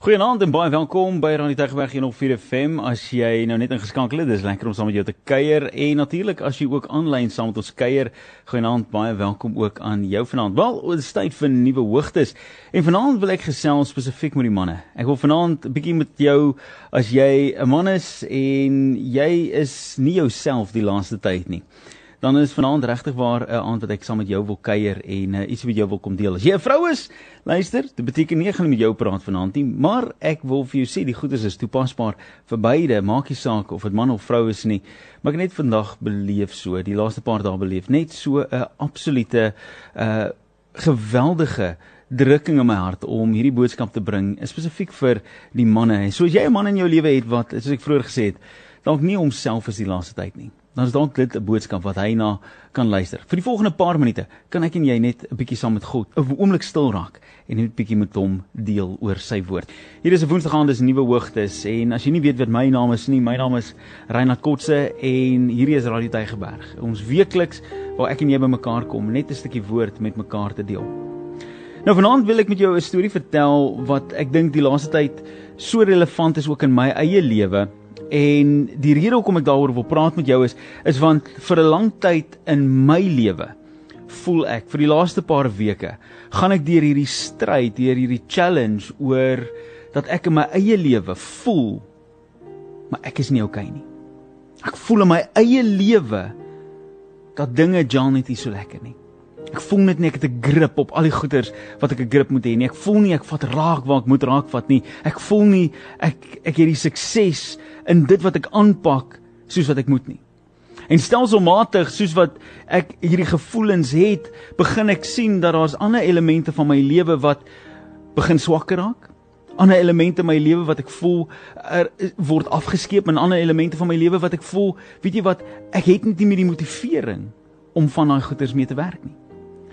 Goeienaand en baie welkom by Radio Tegberg 104 FM. As jy nou net ingeskakel het, dis lekker om saam met jou te kuier en natuurlik as jy ook aanlyn saam met ons kuier, goeienaand, baie welkom ook aan jou vanaand. Wel, dit is tyd vir nuwe hoogtes. En vanaand wil ek gesels spesifiek met die manne. Ek wil vanaand 'n bietjie met jou as jy 'n man is en jy is nie jouself die laaste tyd nie dan is vanaand regtig waar 'n uh, aand wat ek saam met jou wil kuier en uh, iets met jou wil kom deel. As jy 'n vrou is, luister, dit beteken nie ek gaan met jou praat vanaand nie, maar ek wil vir jou sê die goedes is toepasbaar vir beide, maak nie saak of dit man of vrou is nie. Maar ek net vandag beleef so, die laaste paar dae beleef net so 'n absolute uh geweldige drukking in my hart om hierdie boodskap te bring, spesifiek vir die manne. So as jy 'n man in jou lewe het wat, soos ek vroeër gesê het, dalk nie homself is die laaste tyd nie dan is dit 'n boodskap wat hy na kan luister. Vir die volgende paar minute kan ek en jy net 'n bietjie saam met God 'n oomblik stil raak en net 'n bietjie met hom deel oor sy woord. Hier is 'n Woensdag aand, dis nuwe hoogtes en as jy nie weet wat my naam is nie, my naam is Reinhard Kotse en hierdie is Radio Tygerberg. Ons weekliks waar ek en jy bymekaar kom, net 'n stukkie woord met mekaar te deel. Nou vanaand wil ek met jou 'n storie vertel wat ek dink die laaste tyd so relevant is ook in my eie lewe En die rede hoekom ek daaroor wil praat met jou is is want vir 'n lang tyd in my lewe voel ek vir die laaste paar weke gaan ek deur hierdie stryd, deur hierdie challenge oor dat ek in my eie lewe voel maar ek is nie okay nie. Ek voel in my eie lewe dat dinge jan net nie so lekker nie. Ek voel net nie ek het 'n grip op al die goeders wat ek 'n grip moet hê nie. Ek voel nie ek vat raak waar ek moet raak vat nie. Ek voel nie ek ek het die sukses in dit wat ek aanpak soos wat ek moet nie. En stelselmatig soos wat ek hierdie gevoelens het, begin ek sien dat daar's ander elemente van my lewe wat begin swakker raak. Ander elemente in my lewe wat ek voel er, word afgeskeep en ander elemente van my lewe wat ek voel, weet jy wat, ek het net nie meer die motivering om van daai goeders mee te werk nie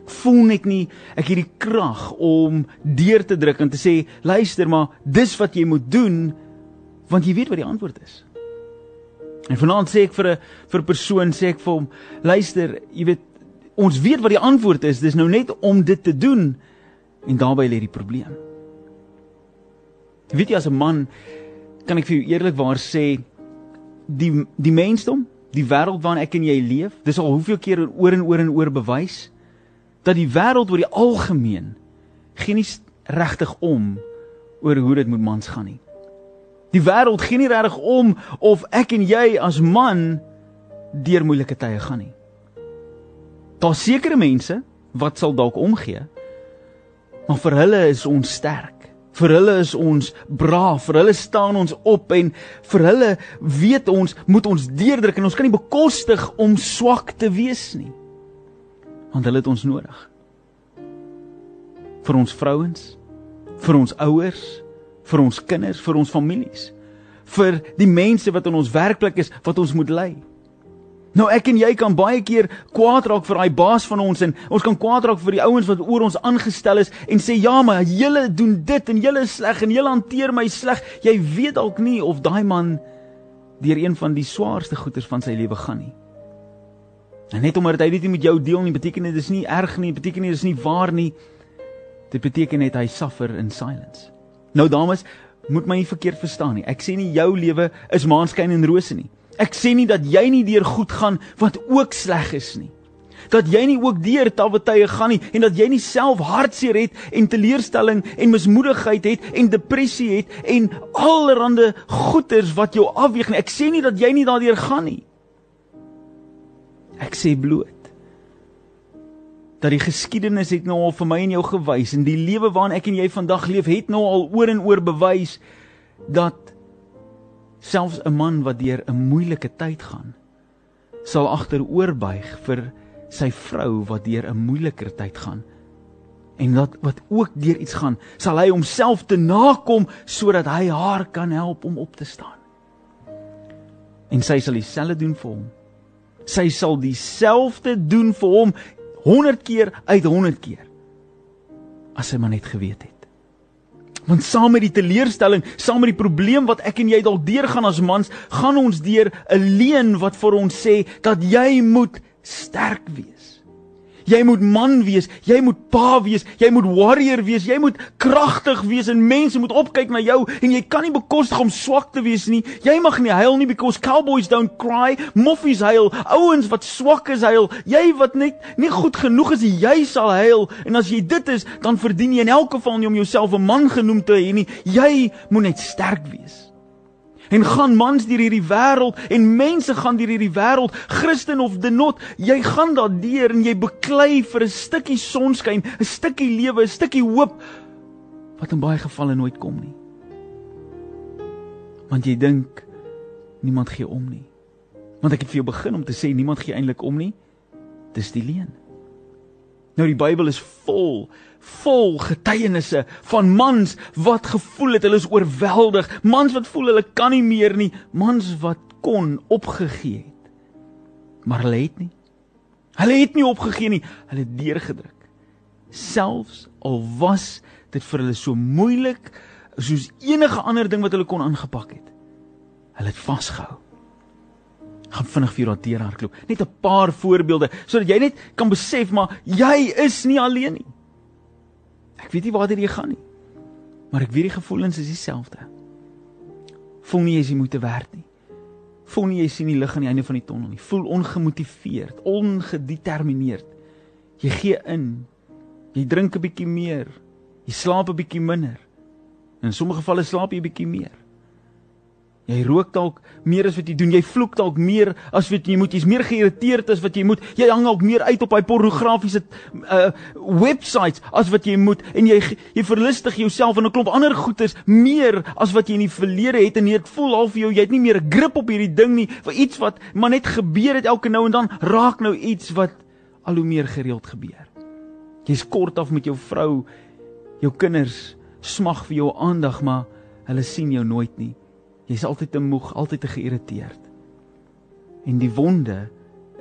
voel net nie ek het die krag om deur te druk en te sê luister maar dis wat jy moet doen want jy weet wat die antwoord is. En vanaand sê ek vir 'n vir 'n persoon sê ek vir hom luister jy weet ons weet wat die antwoord is dis nou net om dit te doen en daarbey lê die probleem. Weet jy as 'n man kan ek vir jou eerlikwaar sê die die mensdom die wêreld waarin ek en jy leef dis al hoeveel keer oor en oor en oor bewys dat die wêreld oor die algemeen geen nie regtig om oor hoe dit moet mans gaan nie. Die wêreld gee nie regtig om of ek en jy as man deur moeilike tye gaan nie. Daar's sekere mense wat sal dalk omgee. Maar vir hulle is ons sterk. Vir hulle is ons braaf. Vir hulle staan ons op en vir hulle weet ons moet ons deurdruk en ons kan nie bekostig om swak te wees nie want hulle het ons nodig. Vir ons vrouens, vir ons ouers, vir ons kinders, vir ons families, vir die mense wat in ons werkplek is wat ons moet lei. Nou ek en jy kan baie keer kwaad raak vir daai baas van ons en ons kan kwaad raak vir die ouens wat oor ons aangestel is en sê ja maar julle doen dit en julle is sleg en julle hanteer my sleg. Jy weet dalk nie of daai man deur een van die swaarste goeters van sy lewe gaan nie. En net omdat hy dit nie met jou deel nie, beteken dit is nie erg nie, beteken nie dis nie waar nie. Dit beteken net hy suffer in silence. Nou dames, moet my nie verkeerd verstaan nie. Ek sê nie jou lewe is maanskyn en rose nie. Ek sê nie dat jy nie deur goed gaan wat ook sleg is nie. Dat jy nie ook deur tawwe tye gaan nie en dat jy nie self hartseer het en teleurstelling en mismoedigheid het en depressie het en allerlei goeters wat jou afweeg nie. Ek sê nie dat jy nie daardeur gaan nie. Ek sê bloot dat die geskiedenis het nou al vir my en jou gewys en die lewe waarin ek en jy vandag leef het nou al oor en oor bewys dat selfs 'n man wat deur 'n moeilike tyd gaan sal agteroorbuig vir sy vrou wat deur 'n moeiliker tyd gaan. En dat wat ook deur iets gaan sal hy homself te nakom sodat hy haar kan help om op te staan. En sy sal dieselfde doen vir hom sy sal dieselfde doen vir hom 100 keer uit 100 keer as hy maar net geweet het. Want saam met die teleurstelling, saam met die probleem wat ek en jy dalk deurgaan as mans, gaan ons deur 'n leuen wat vir ons sê dat jy moet sterk wees. Jy moet man wees, jy moet pa wees, jy moet warrior wees, jy moet kragtig wees en mense moet opkyk na jou en jy kan nie bekostig om swak te wees nie. Jy mag nie huil nie because cowboys don't cry, moffies huil, ouens wat swak is huil. Jy wat net nie goed genoeg is, jy sal huil en as jy dit is, dan verdien jy in elk geval nie om jouself 'n man genoem te hê nie. Jy moet net sterk wees en gaan mans deur hierdie wêreld en mense gaan deur hierdie wêreld Christen of the not jy gaan daardeur en jy beklei vir 'n stukkie sonskyn 'n stukkie lewe 'n stukkie hoop wat in baie gevalle nooit kom nie. Want jy dink niemand gee om nie. Want ek het vir jou begin om te sê niemand gee eintlik om nie. Dis die leuen. Nou die Bybel is vol vol getuienisse van mans wat gevoel het hulle is oorweldig, mans wat voel hulle kan nie meer nie, mans wat kon opgegee het. Maar hulle het nie. Hulle het nie opgegee nie, hulle het deurgedruk. Selfs al was dit vir hulle so moeilik soos enige ander ding wat hulle kon aangepak het. Hulle het vasgehou. Gaan vinnig vir daardeur hardloop. Net 'n paar voorbeelde sodat jy net kan besef maar jy is nie alleen nie. Ek weet nie waar dit gaan nie. Maar ek weet die gevoelens is dieselfde. Voel nie jy is nie moeite werd nie. Voel nie jy sien die lig aan die einde van die tonnel nie. Voel ongemotiveerd, ongedetermineerd. Jy gee in. Jy drink 'n bietjie meer. Jy slaap 'n bietjie minder. In sommige gevalle slaap jy 'n bietjie meer. Jy rook dalk meer as wat jy doen. Jy vloek dalk meer as wat jy moet. Jy's meer geïrriteerd as wat jy moet. Jy hang dalk meer uit op daai pornografiese uh websites as wat jy moet en jy jy verlustig jouself in 'n klomp ander goeders meer as wat jy in die verlede het en jy het voel half jou jy het nie meer 'n grip op hierdie ding nie vir iets wat maar net gebeur het elke nou en dan raak nou iets wat al hoe meer gereeld gebeur. Jy's kort af met jou vrou, jou kinders smag vir jou aandag maar hulle sien jou nooit nie. Jy's altyd te moeg, altyd te geïrriteerd. En die wonde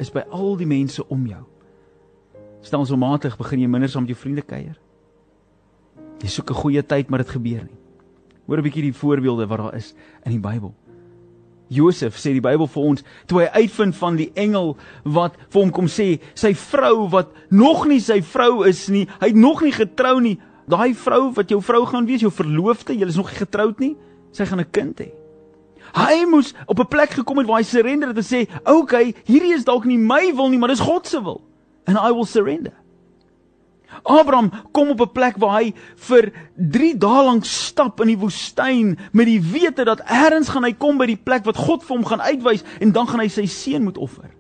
is by al die mense om jou. Stelselmatig begin jy minder saam met jou vriende kuier. Jy soek 'n goeie tyd, maar dit gebeur nie. Hoor 'n bietjie die voorbeelde wat daar is in die Bybel. Josef sê die Bybel vir ons, toe hy uitvind van die engel wat vir hom kom sê, sy vrou wat nog nie sy vrou is nie, hy het nog nie getrou nie, daai vrou wat jou vrou gaan wees, jou verloofde, jy is nog nie getroud nie, sy gaan 'n kind hê. Hy moes op 'n plek gekom het waar hy surrender het en sê, "Oké, okay, hierdie is dalk nie my wil nie, maar dis God se wil." And I will surrender. Abraham kom op 'n plek waar hy vir 3 dae lank stap in die woestyn met die wete dat eers gaan hy kom by die plek wat God vir hom gaan uitwys en dan gaan hy sy seun moet offer.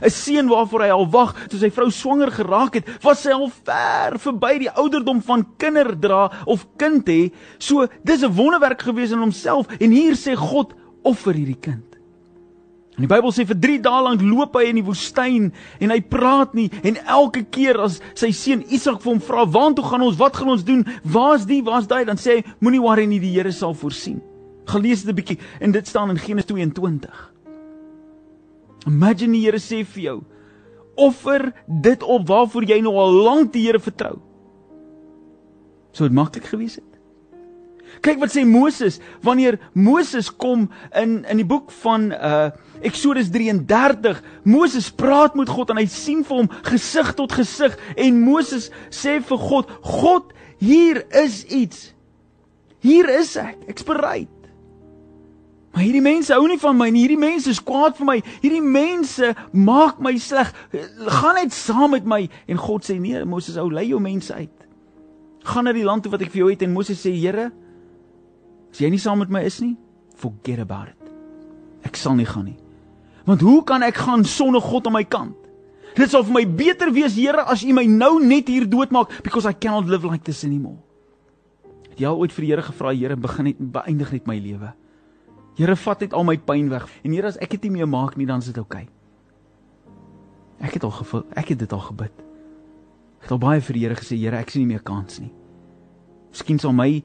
'n Seun waarvoor hy al wag, toe sy vrou swanger geraak het, was sy al ver verby die ouderdom van kinderdra of kind hê. So dis 'n wonderwerk gewees in homself en hier sê God, offer hierdie kind. En die Bybel sê vir 3 dae lank loop hy in die woestyn en hy praat nie en elke keer as sy seun Isak vir hom vra, "Waartoe gaan ons? Wat gaan ons doen? Waar's die? Waar's daai?" dan sê hy, "Moenie worry nie, die Here sal voorsien." Gelees dit 'n bietjie en dit staan in Genesis 22. Imagine die Here sê vir jou, "Offer dit op waarvoor jy nou al lank die Here vertrou." Sou dit maklik gewees het? Kyk wat sê Moses wanneer Moses kom in in die boek van uh Eksodus 33. Moses praat met God en hy sien vir hom gesig tot gesig en Moses sê vir God: "God, hier is iets. Hier is ek. Ek's bereid." Maar hierdie mense hou nie van my nie. Hierdie mense is kwaad vir my. Hierdie mense maak my sleg. Gaan net saam met my en God sê: "Nee, Moses, ou lei jou mense uit. Gaan na die land toe wat ek vir jou het." En Moses sê: "Here, As jy nie saam met my is nie, forget about it. Ek sal nie gaan nie. Want hoe kan ek gaan sonder God aan my kant? Dit sal vir my beter wees, Here, as U my nou net hier doodmaak because I cannot live like this anymore. Het jy al ooit vir die Here gevra, Here, begin net beëindig net my lewe? Here, vat net al my pyn weg. En Here, as ek dit nie meer maak nie, dan is dit oukei. Okay. Ek het al gevoel, ek het dit al gebid. Ek het al baie vir die Here gesê, Here, ek sien nie meer kans nie. Miskien sal my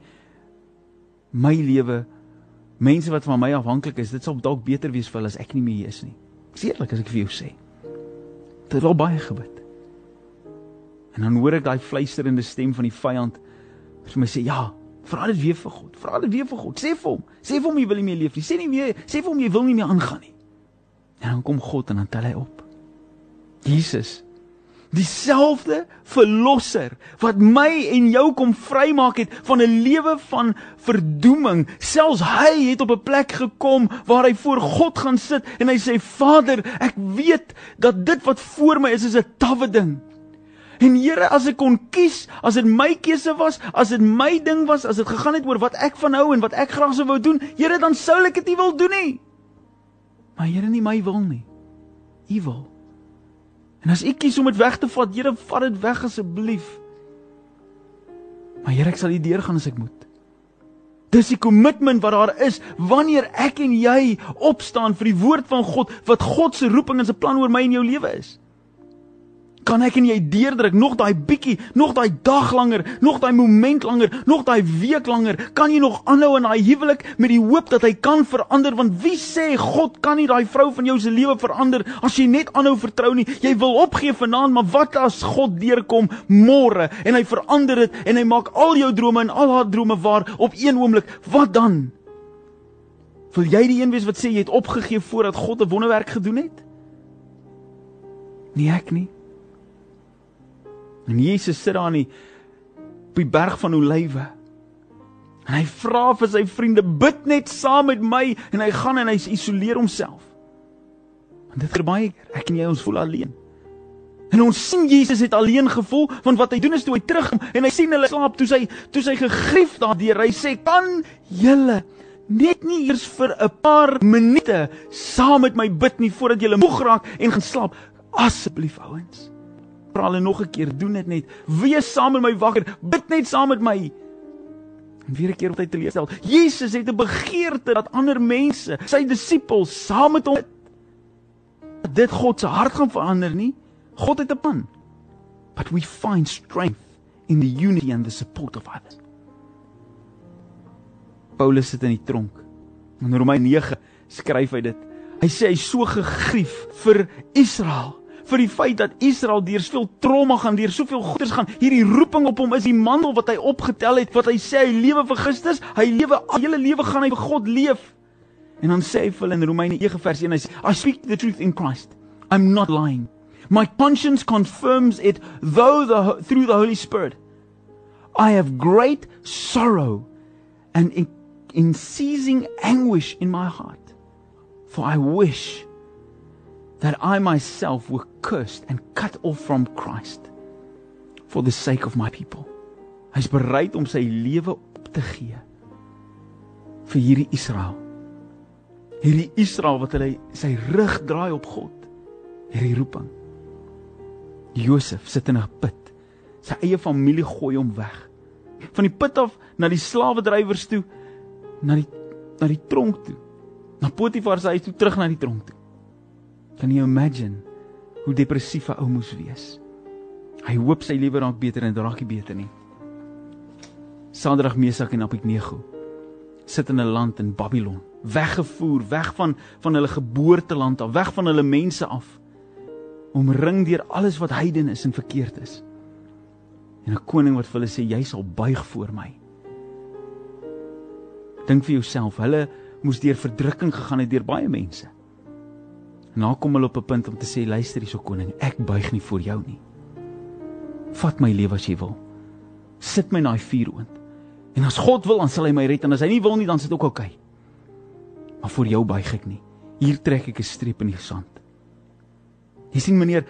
my lewe mense wat van my afhanklik is, dit sal dalk beter wees vir hulle as ek nie meer hier is nie. Ek sê eerlik as ek vir jou sê. Dit het al baie gebid. En dan hoor ek daai fluisterende stem van die vyand wat vir my sê, "Ja, vra dit weer vir God. Vra dit weer vir God. Sê vir hom, sê vir hom jy wil nie meer leef nie. Sê nie weer, sê vir hom jy wil nie meer aangaan nie." En dan kom God en dan tel hy op. Jesus Dieselfde verlosser wat my en jou kom vrymaak het van 'n lewe van verdoeming. Selfs hy het op 'n plek gekom waar hy voor God gaan sit en hy sê Vader, ek weet dat dit wat voor my is is 'n tawwe ding. En Here, as ek kon kies, as dit my keuse was, as dit my ding was, as dit gegaan het oor wat ek van hou en wat ek graag sou wou doen, Here, dan sou ek dit nie wil doen nie. Maar Here, nie my wil nie. U wil. En as ek kies om dit weg te vat, Here, vat dit weg asseblief. Maar Here, ek sal hier deur gaan as ek moet. Dis die kommitment wat daar is wanneer ek en jy opstaan vir die woord van God wat God se roeping en se plan oor my en jou lewe is kan ek en jy deurdruk nog daai bietjie, nog daai dag langer, nog daai moment langer, nog daai week langer. Kan jy nog aanhou in daai huwelik met die hoop dat hy kan verander want wie sê God kan nie daai vrou van jou se lewe verander as jy net aanhou vertrou nie. Jy wil opgee vanaand, maar wat as God deurkom môre en hy verander dit en hy maak al jou drome en al haar drome waar op een oomblik? Wat dan? Wil jy die een wees wat sê jy het opgegee voordat God 'n wonderwerk gedoen het? Nee, ek nie. En Jesus sit daar aan die op die berg van Olywe. En hy vra vir sy vriende, "Bid net saam met my." En hy gaan en hy isoleer homself. Want dit gebeur ek en jy ons voel alleen. En ons sien Jesus het alleen gevoel want wat hy doen is toe hy terugkom en hy sien hulle slaap toe sy toe sy gegrief daardeur hy sê kan julle net nie eers vir 'n paar minute saam met my bid nie voordat julle moeg raak en gaan slaap asseblief ouens vra hulle nog 'n keer, doen dit net. Wees saam met my wakker, bid net saam met my. En weer 'n keer wat hy teleurstel. Jesus het 'n begeerte dat ander mense, sy disippels, saam met hom dit God se hart gaan verander nie. God het 'n plan. But we find strength in the unity and the support of others. Paulus sit in die tronk. In Romeine 9 skryf hy dit. Hy sê hy's so gegrief vir Israel vir die feit dat Israel deur soveel trauma gaan, deur soveel goeders gaan. Hierdie roeping op hom is die mantel wat hy opgetel het, wat hy sê hy lewe vir Christus, hy lewe al hele lewe gaan hy vir God leef. En dan sê hy vir in Romeine 9 vers 1 hy sê I speak the truth in Christ. I'm not lying. My conscience confirms it though the through the Holy Spirit. I have great sorrow and in, in seizing anguish in my heart. For I wish that I myself were cursed and cut off from Christ for the sake of my people. Hy's bereid om sy lewe op te gee vir hierdie Israel. Hierdie Israel wat hulle sy rug draai op God. Hierdie roeping. Josef sit in 'n put. Sy eie familie gooi hom weg. Van die put af na die slawedrywers toe, na die na die tronk toe. Na Potifar se huis toe terug na die tronk toe. Kan jy imagine hoe depressief 'n ou moes wees? Hy hoop sy lewe raak beter en dit raak nie beter nie. Sadrag Mesak en Abednego sit in 'n land in Babylon, weggevoer, weg van van hulle geboorteland af, weg van hulle mense af. Omring deur alles wat heiden is en verkeerd is. En 'n koning wat vir hulle sê jy sal buig voor my. Dink vir jouself, hulle moes deur verdrukking gegaan het deur baie mense. Dan kom hulle op 'n punt om te sê luister hierso koning, ek buig nie voor jou nie. Vat my lewe as jy wil. Sit my na die vuuroond. En as God wil, dan sal hy my red en as hy nie wil nie, dan sit ook oukei. Okay. Maar voor jou buig ek nie. Hier trek ek 'n streep in die sand. Jy sien meneer,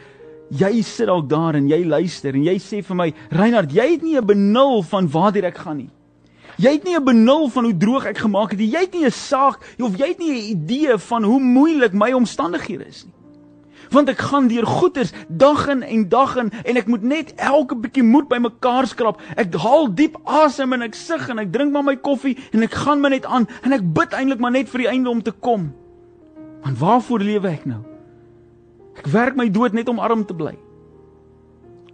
jy sit dalk daar en jy luister en jy sê vir my, Reinhard, jy het nie 'n benul van waar ek gaan nie. Jy het nie 'n benul van hoe droog ek gemaak het nie. Jy het nie 'n saak of jy het nie 'n idee van hoe moeilik my omstandighede is nie. Want ek gaan deur goeters dag in en dag in en ek moet net elke bietjie moed bymekaar skrap. Ek haal diep asem en ek sug en ek drink maar my koffie en ek gaan maar net aan en ek bid eintlik maar net vir die einde om te kom. Want waarvoor lewe ek nou? Ek werk my dood net om arm te bly.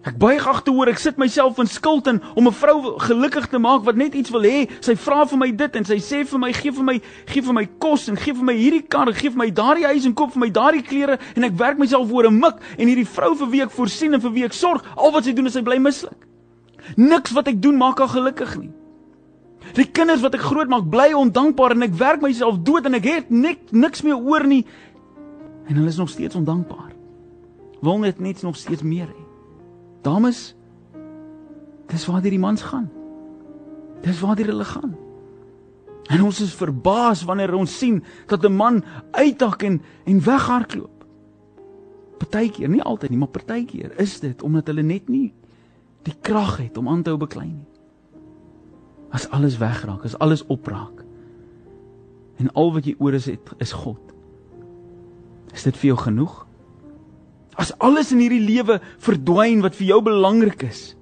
Ek buig agteroor, ek sit myself in skuld in om 'n vrou gelukkig te maak wat net iets wil hê. Sy vra vir my dit en sy sê vir my, gee vir my, gee vir my kos en gee vir my hierdie kar, gee vir my daardie huis en koop vir my daardie klere en ek werk myself oor 'n mik en hierdie vrou vir wie ek voorsien en vir wie ek sorg, al wat sy doen is sy bly mislik. Niks wat ek doen maak haar gelukkig nie. Die kinders wat ek grootmaak bly ondankbaar en ek werk myself dood en ek het niks niks meer oor nie en hulle is nog steeds ondankbaar. Wil net net nog steeds meer hê. Dames, dis waar die mans gaan. Dis waar hulle gaan. En ons is verbaas wanneer ons sien dat 'n man uitdak en en weghardloop. Partykeer, nie altyd nie, maar partykeer is dit omdat hulle net nie die krag het om aan te hou beklei nie. As alles wegraak, as alles opraak. En al wat jy oor is het, is God. Is dit vir jou genoeg? As alles in hierdie lewe verdwyn wat vir jou belangrik is,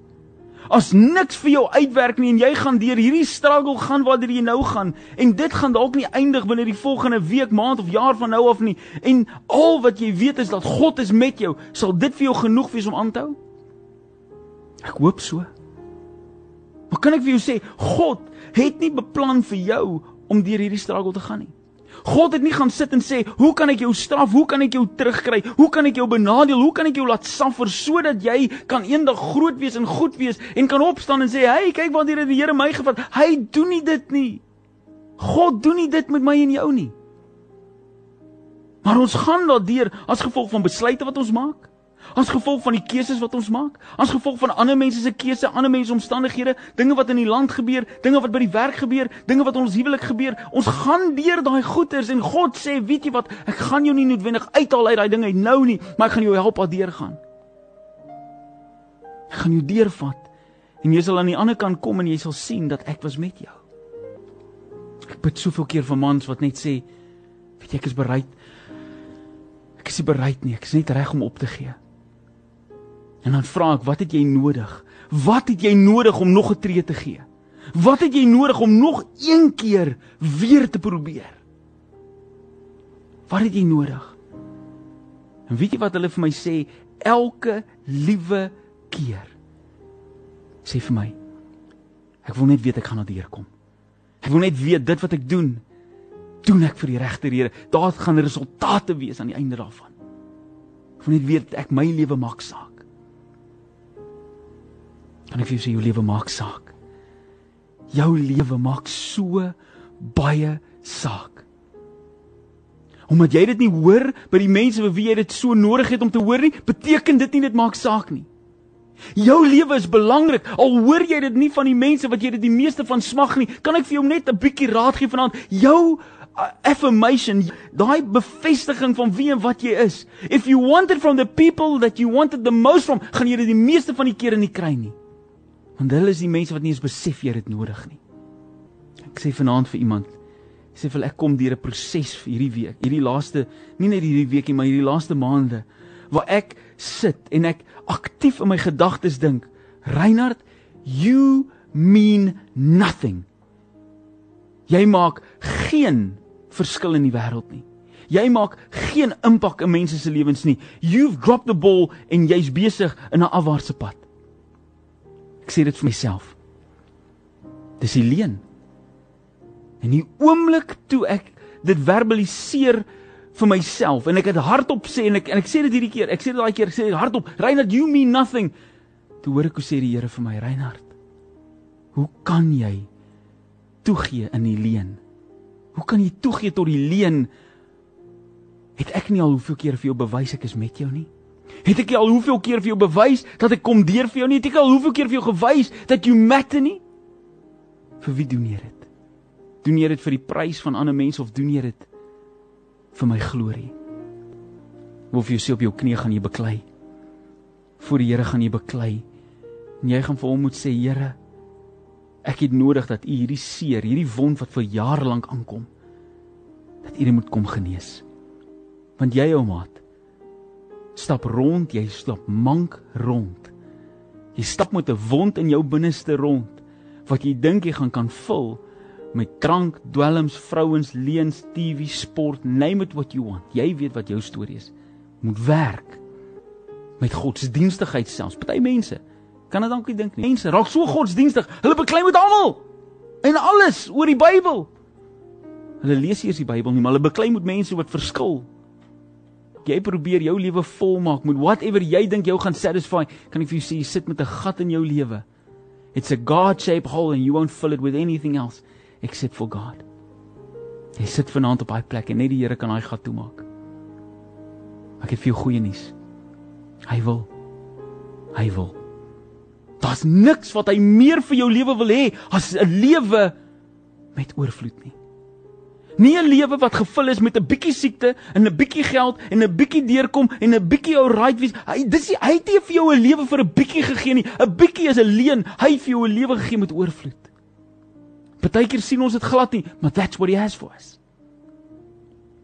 as niks vir jou uitwerk nie en jy gaan deur hierdie struggle gaan waar jy nou gaan en dit gaan dalk nie eindig binne die volgende week, maand of jaar van nou af nie en al wat jy weet is dat God is met jou, sal dit vir jou genoeg wees om aan te hou? Ek hoop so. Maar kan ek vir jou sê, God het nie beplan vir jou om deur hierdie struggle te gaan nie. God het nie gaan sit en sê, "Hoe kan ek jou straf? Hoe kan ek jou terugkry? Hoe kan ek jou benadeel? Hoe kan ek jou laat suffer sodat jy kan eendag groot wees en goed wees en kan opstaan en sê, "Hey, kyk wat hier die Here my gevat." Hy doen nie dit nie. God doen nie dit met my en jou nie. Maar ons gaan daardeur as gevolg van besluite wat ons maak. As gevolg van die keuses wat ons maak, as gevolg van ander mense se keuse, ander mense se omstandighede, dinge wat in die land gebeur, dinge wat by die werk gebeur, dinge wat in ons huwelik gebeur, ons gaan deur daai goeters en God sê, weet jy wat, ek gaan jou nie noodwendig uithaal uit daai dinge nou nie, maar ek gaan jou help daardeur gaan. Ek gaan jou deurvat en jy sal aan die ander kant kom en jy sal sien dat ek was met jou. Ek bid soveel keer vir mans wat net sê, weet jy ek is bereid. Ek is nie bereid nie, ek is net reg om op te gee. En dan vra ek, wat het jy nodig? Wat het jy nodig om nog 'n tree te gee? Wat het jy nodig om nog een keer weer te probeer? Wat het jy nodig? En weet jy wat hulle vir my sê elke liewe keer? Sê vir my. Ek wil net weet ek gaan na deur kom. Ek wil net weet dit wat ek doen, doen ek vir die regte rede. Daar gaan resultate wees aan die einde daarvan. Ek wil net weet ek my lewe maak saak. Kan ek vir jou sê jou lewe maak saak. Jou lewe maak so baie saak. Omdat jy dit nie hoor by die mense wie jy dit so nodig het om te hoor nie, beteken dit nie dit maak saak nie. Jou lewe is belangrik. Al hoor jy dit nie van die mense wat jy dit die meeste van smag nie, kan ek vir jou net 'n bietjie raad gee vanaand. Jou uh, affirmation, daai bevestiging van wie en wat jy is. If you want it from the people that you wanted the most from, gaan jy dit die meeste van die kere nie kry nie. Want hulle is die mense wat nie eens besef jy dit nodig nie. Ek sê vanaand vir iemand, sê vir ek kom deur 'n proses vir hierdie week, hierdie laaste, nie net hierdie weekie, maar hierdie laaste maande waar ek sit en ek aktief in my gedagtes dink, Reinhard, you mean nothing. Jy maak geen verskil in die wêreld nie. Jy maak geen impak in mense se lewens nie. You've dropped the ball en jy's besig in 'n afwaartse pad. Sê dit vir myself. Dis die leen. En die oomblik toe ek dit verbaliseer vir myself en ek het hardop sê en ek en ek sê dit hierdie keer, ek sê dit daai keer, ek sê dit hardop, Reinhard, you mean nothing. Toe hoor ek hoe sê die Here vir my, Reinhard. Hoe kan jy toegee in die leen? Hoe kan jy toegee tot die leen? Het ek nie al hoeveel keer vir jou bewys ek is met jou nie? Het ek al hoeveel keer vir jou bewys dat ek kom deur vir jou nie? Het ek al hoeveel keer vir jou gewys dat jy matter nie? Vir wie doen jy dit? Doen jy dit vir die prys van ander mense of doen jy dit vir my glorie? Of jy sê op jou knie gaan jy beklei? Voor die Here gaan jy beklei. En jy gaan vir hom moet sê, Here, ek het nodig dat U hierdie seer, hierdie wond wat vir jare lank aankom, dat U dit moet kom genees. Want jy ou maat stap rond, jy stap mank rond. Jy stap met 'n wond in jou binneste rond wat jy dink jy gaan kan vul met drank, dwelms, vrouens, leuns, TV, sport, name it what you want. Jy weet wat jou storie is. Moet werk met godsdienstigheid selfs. Party mense kan dit dalk nie dink nie. Mense raak so godsdienstig, hulle beklei met almal en alles oor die Bybel. Hulle lees nie eens die Bybel nie, maar hulle beklei met mense wat verskil jy probeer jou lewe volmaak met whatever jy dink jou gaan satisfy, kan ek vir jou sê jy sit met 'n gat in jou lewe. It's a God-shaped hole and you won't fill it with anything else except for God. Jy sit vanaand op daai plek en net die Here kan daai gat toemaak. Ek het vir jou goeie nuus. Hy wil. Hy wil. Daar's niks wat hy meer vir jou lewe wil hê as 'n lewe met oorvloed nie. Nie 'n lewe wat gevul is met 'n bietjie siekte en 'n bietjie geld en 'n bietjie deurkom en 'n bietjie ou right wees. Hy dis hy het nie vir jou 'n lewe vir 'n bietjie gegee nie. 'n Bietjie is 'n leen. Hy het vir jou 'n lewe gegee met oorvloed. Partykeer sien ons dit glad nie, but that's what he has for us.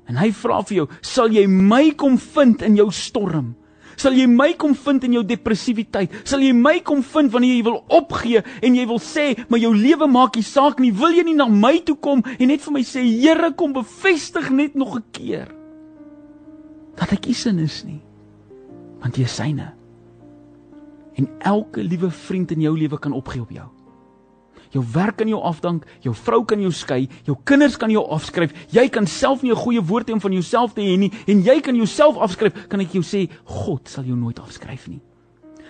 En hy vra vir jou, sal jy my kom vind in jou storm? Sal jy my kom vind in jou depressiwiteit? Sal jy my kom vind wanneer jy wil opgee en jy wil sê, maar jou lewe maak nie saak nie. Wil jy nie na my toe kom en net vir my sê, Here, kom bevestig net nog 'n keer dat ek u sin is nie. Want jy is syne. En elke liewe vriend in jou lewe kan opgee op jou. Jou werk kan jou afdank, jou vrou kan jou skei, jou kinders kan jou afskryf. Jy kan self nie 'n goeie woord om van jouself te hê nie en jy kan jouself afskryf. Kan ek jou sê, God sal jou nooit afskryf nie.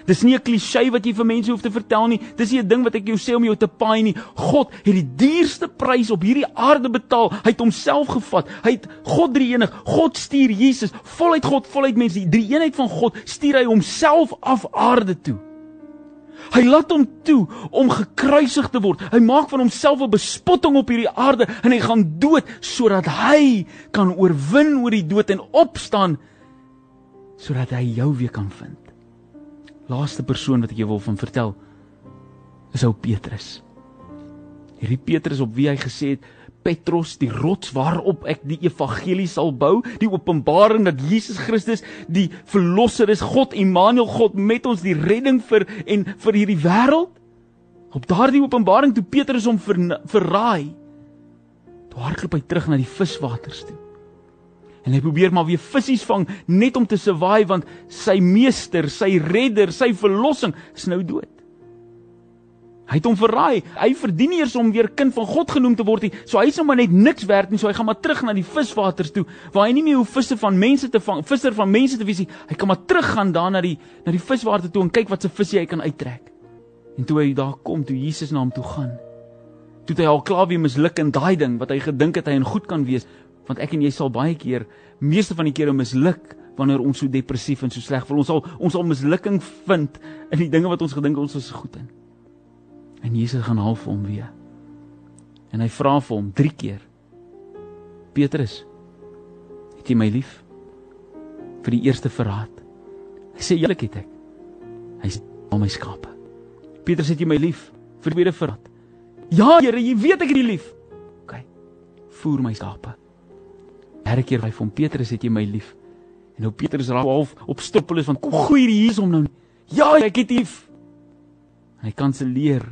Dis nie 'n klisjé wat jy vir mense hoef te vertel nie. Dis nie 'n ding wat ek jou sê om jou te paai nie. God het die duurste prys op hierdie aarde betaal. Hy het homself gevat. Hy het God drie enig. God stuur Jesus, voluit God, voluit mens. Die drie eenheid van God stuur hy homself af aarde toe. Hy laat hom toe om gekruisig te word. Hy maak van homself 'n bespotting op hierdie aarde en hy gaan dood sodat hy kan oorwin oor die dood en opstaan sodat hy jou weer kan vind. Laaste persoon wat ek jou wil van vertel is ou Petrus. Hierdie Petrus op wie hy gesê het Petros die rots waarop ek die evangelie sal bou, die openbaring dat Jesus Christus die verlosser is, God Immanuel, God met ons die redding vir en vir hierdie wêreld. Op daardie openbaring toe Petrus hom ver, verraai, toe hardloop hy terug na die viswaters toe. En hy probeer maar weer visse vang net om te survive want sy meester, sy redder, sy verlossing is nou dood. Hy het hom verraai. Hy verdien nie eers om weer kind van God genoem te word nie. So hy is nou maar net niks werd nie. So hy gaan maar terug na die viswaters toe waar hy nie meer hoe visse van mense te vang, visser van mense te wees nie. Hy kan maar teruggaan daar na die na die viswater toe en kyk wat se visse hy kan uittrek. En toe hy daar kom, toe Jesus na hom toe gaan. Toe hy al klaar weer misluk in daai ding wat hy gedink het hy en goed kan wees, want ek en jy sal baie keer meeste van die kere misluk wanneer ons so depressief en so sleg voel. Ons sal ons sal mislukking vind in die dinge wat ons gedink ons is goed in. En Jesus gaan half hom weer. En hy vra vir hom 3 keer. Petrus, het jy my lief? Vir die eerste verraad. Hy sê eerlik het ek. Hy sê al my skape. Petrus, het jy my lief? Vir die tweede verraad. Ja, Here, jy weet ek het jou lief. OK. Voer my skape. Derde keer hy vir hom Petrus, het jy my lief? En nou Petrus raak half op stoppel is van kom gooi hier hom nou. Ja, ek het lief. Hy kanselleer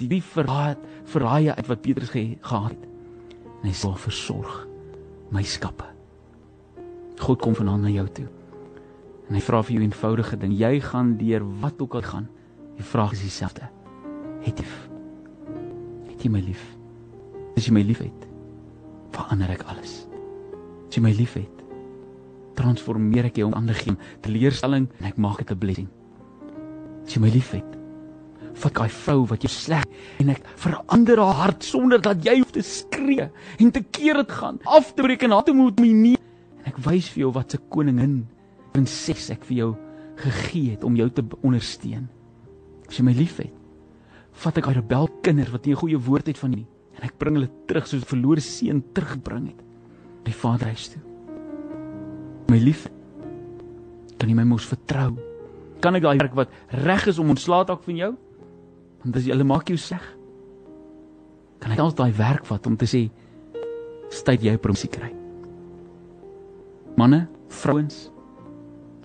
die die verraad verraai uit wat Petrus ge, gehad het. En hy sal versorg my skappe. God kom vanaand na jou toe. En hy vra vir jou 'n eenvoudige ding. Jy gaan deur wat ook al gaan. Die vraag is dieselfde. Het jy Het jy my lief? As jy my liefhet, verander ek alles. As jy my liefhet, transformeer ek jou om ander gee teleurstelling en ek maak dit 'n blessing. As jy my liefhet, vat daai vrou wat jy sleg en ek verander haar hart sonder dat jy hoef te skree en te keer dit gaan af te breek en haar te moet my nie en ek wys vir jou wat se koningin prinses ek vir jou gegee het om jou te ondersteun. As jy my liefhet vat ek daai rebel kinders wat nie 'n goeie woord het van nie en ek bring hulle terug soos 'n verlore seun terugbring het by die vaderhuis toe. My lief kan jy my mos vertrou? Kan ek daai werk wat reg is om ontslae te raak van jou Want as jy hulle maak jou sleg, kan ek altyd daai werk vat om te sê styd jy promosie kry. Manne, vrouens,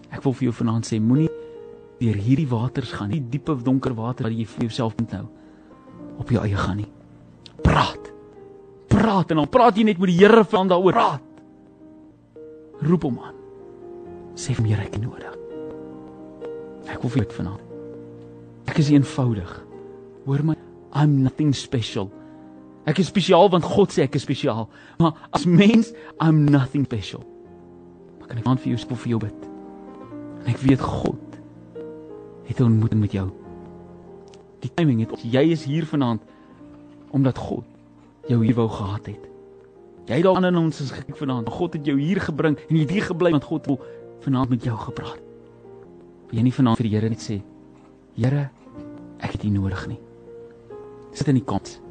ek wil vir jou vanaand sê moenie deur hierdie waters gaan, nie diepe donker water wat jy vir jouself moet nou op jou eie gaan nie. Praat. Praat en dan praat jy net met die Here van daaroor. Praat. Roep hom aan. Sê vir my ek nodig. Ek wil vir jou vanaand. Ek is eenvoudig. Hoor my, I'm nothing special. Ek is spesiaal want God sê ek is spesiaal. Maar as mens, I'm nothing special. Maar kan ek aan vir jou vir jou bid? En ek weet God het 'n ontmoeting met jou. Die timing het jy is hier vanaand omdat God jou hier wou gehad het. Jy het daar in ons is gekyk vanaand. God het jou hier gebring en jy het hier gebly want God wil vanaand met jou gepraat. Wil jy nie vanaand vir die Here net sê: Here, Ek het U nodig nie. Sit in die kant.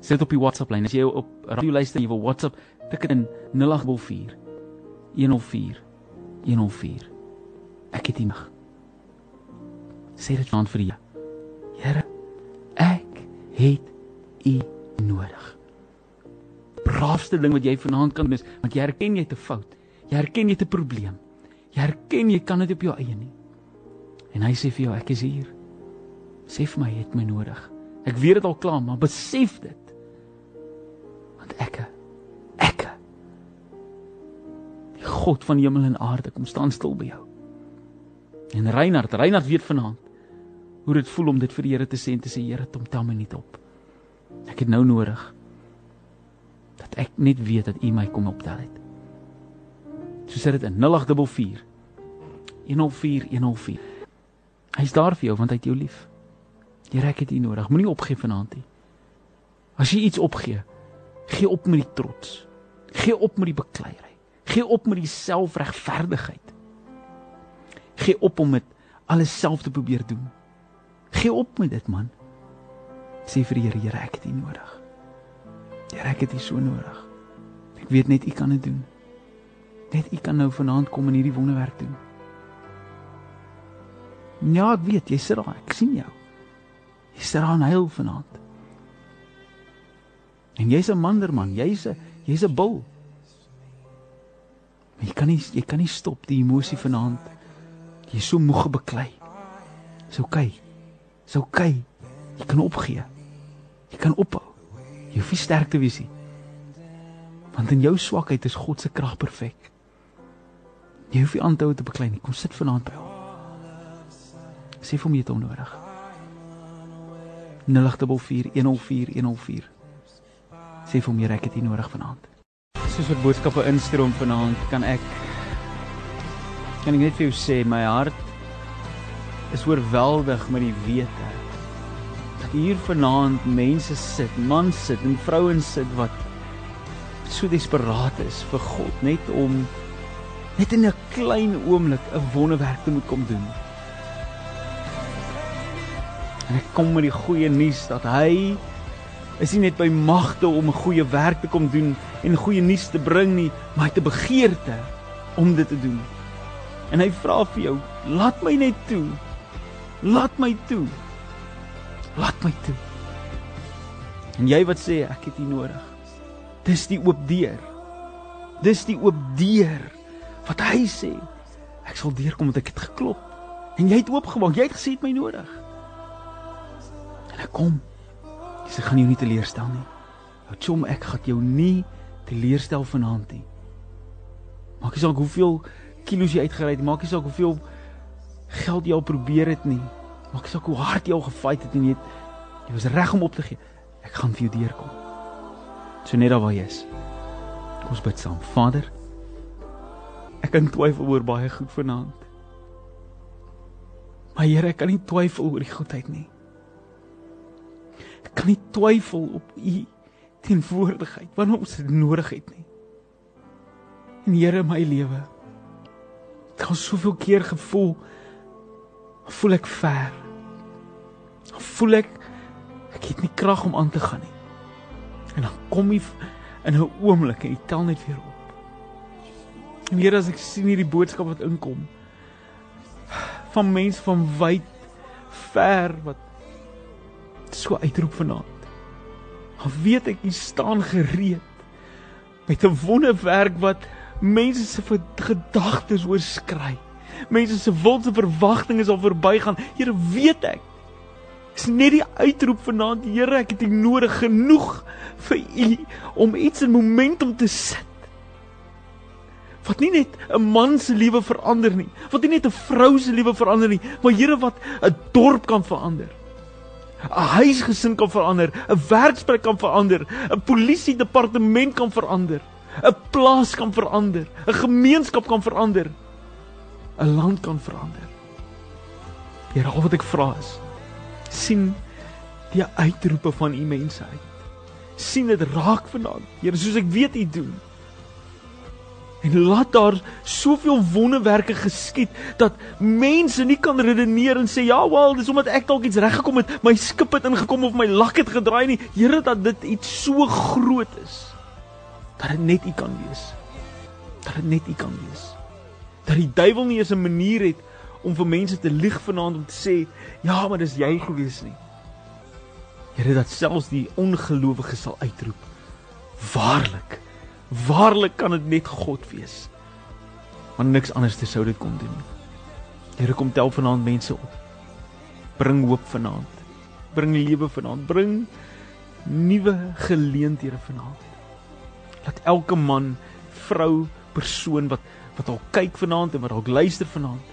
Sit op die WhatsApp lyn. As jy op radio luister en jy wil WhatsApp, tik dit in 0844 104 104. Ek het U nog. Sê dit aan vir U. Here, ek het U nodig. Braafste ding wat jy vanaand kan doen is want jy erken jy het 'n fout. Jy erken jy het 'n probleem. Jy erken jy kan dit op jou eie nie. En hy sê vir jou ek is hier. Sê vir my jy het my nodig. Ek weet dit al klaar, maar besef dit. Want ek ek die God van hemel en aarde kom staan stil by jou. En Reinhard, Reinhard weet vanaand hoe dit voel om dit vir die Here te sê en te sê Here, kom tel my net op. Ek het nou nodig dat ek net weet dat U my kom optel het. So sit dit in 0844 104 104. Hy's daar vir jou want hy het jou lief. Jy rek dit nodig. Moenie opgee vanaand nie. As jy iets opgee, gee op met die trots. Gee op met die bekleierery. Gee op met die selfregverdigheid. Gee op om dit alles self te probeer doen. Gee op met dit man. Sê vir die Here, Here, ek het U nodig. Here, ek het U so nodig. Ek weet net U kan dit doen. Net U kan nou vanaand kom en hierdie wonderwerk doen. Ja, ek weet, jy sit daar, ek sien jou. Sit daar en huil vanaand. En jy's 'n manderman, jy's 'n jy's 'n bil. Maar jy kan nie jy kan nie stop die emosie vanaand. Jy's so moeg beklei. Dis oukei. Dis oukei. Jy kan opgee. Jy kan ophou. Jy hoef nie sterk te wees nie. Want in jou swakheid is God se krag perfek. Jy hoef nie aan te hou te beklei nie. Kom sit vanaand by hom. Sê vir hom jy het hom nodig. 084104 Sê vir hom jy ek het hier nodig vanaand. Soos wat boodskappe instroom vanaand, kan ek kan ek net vir jou sê my hart is oorweldig met die wete dat hier vanaand mense sit, mans sit en vrouens sit wat so desperaat is vir God net om net in 'n klein oomblik 'n wonderwerk te moet kom doen. En ek kom met die goeie nuus dat hy is nie net by magte om 'n goeie werk te kom doen en goeie nuus te bring nie, maar hy het 'n begeerte om dit te doen. En hy vra vir jou, laat my net toe. Laat my toe. Laat my toe. En jy wat sê ek het U nodig. Dis die oop deur. Dis die oop deur wat hy sê. Ek sal deurkom want ek het geklop. En jy het oopgemaak. Jy het gesê jy het my nodig. En ek kom. Dis ek gaan jou nie teleurstel nie. Ou chom, ek gaan jou nie teleurstel vanaand nie. Maak nie saak hoeveel kilos jy uitgery het, maak nie saak hoeveel geld jy al probeer het nie. Maak nie saak hoe hard jy al gefight het en jy het jy was reg om op te gee. Ek gaan vir jou deurkom. So net daar waar jy is. Kom ons bid saam. Vader, ek kan twyfel oor baie goed vanaand. Maar Here, ek kan nie twyfel oor die goedheid nie. Kan nie twyfel op u teenwoordigheid wanneer ons dit nodig het nie. En Here, my lewe. Ek het soveel keer gevoel voel ek ver. Voel ek ek het nie krag om aan te gaan nie. En dan kom jy in 'n oomblik en jy tel net weer op. En Here, as ek sien hierdie boodskap wat inkom van mense van wyd ver wat so uitroep vanaand. Dan weet ek jy staan gereed met 'n wonderwerk wat mense se gedagtes oorskry. Mense se wilde verwagtinge sal verbygaan. Here, weet ek. Dis net die uitroep vanaand, Here, ek het U nodig genoeg vir U om iets in momentum te sit. Wat nie net 'n man se lewe verander nie, wat nie net 'n vrou se lewe verander nie, maar Here wat 'n dorp kan verander. 'n huisgesin kan verander, 'n werksplek kan verander, 'n polisie departement kan verander, 'n plaas kan verander, 'n gemeenskap kan verander, 'n land kan verander. Here, al wat ek vra is sien die uitroepe van u mense uit. sien dit raak vanaand. Here, soos ek weet u doen. En laat daar soveel wonderwerke geskied dat mense nie kan redeneer en sê ja, wel, dis omdat ek dalk iets reg gekom het, my skip het ingekom of my lak het gedraai nie. Here, dat dit iets so groot is dat dit net U kan wees. Dat dit net U kan wees. Dat die duiwel nie eens 'n manier het om vir mense te lieg vanaand om te sê, ja, maar dis jy gewees nie. Here, dat selfs die ongelowige sal uitroep: Waarlik Waarlik kan dit net God wees. Want niks anders te sou dit kon doen nie. Here kom tel vanaand mense op. Bring hoop vanaand. Bring lewe vanaand. Bring nuwe geleenthede vanaand. Laat elke man, vrou, persoon wat wat al kyk vanaand en wat dalk luister vanaand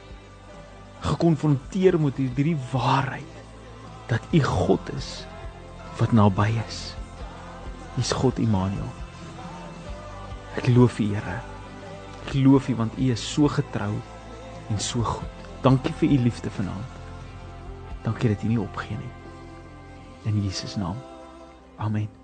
gekonfronteer moet hierdie waarheid dat U God is wat naby is. Hy's God Immanuel. Ek loof U, Here. Ek loof U want U is so getrou en so goed. Dankie vir U liefde vanaand. Dankie dat U nie opgee nie. In Jesus naam. Amen.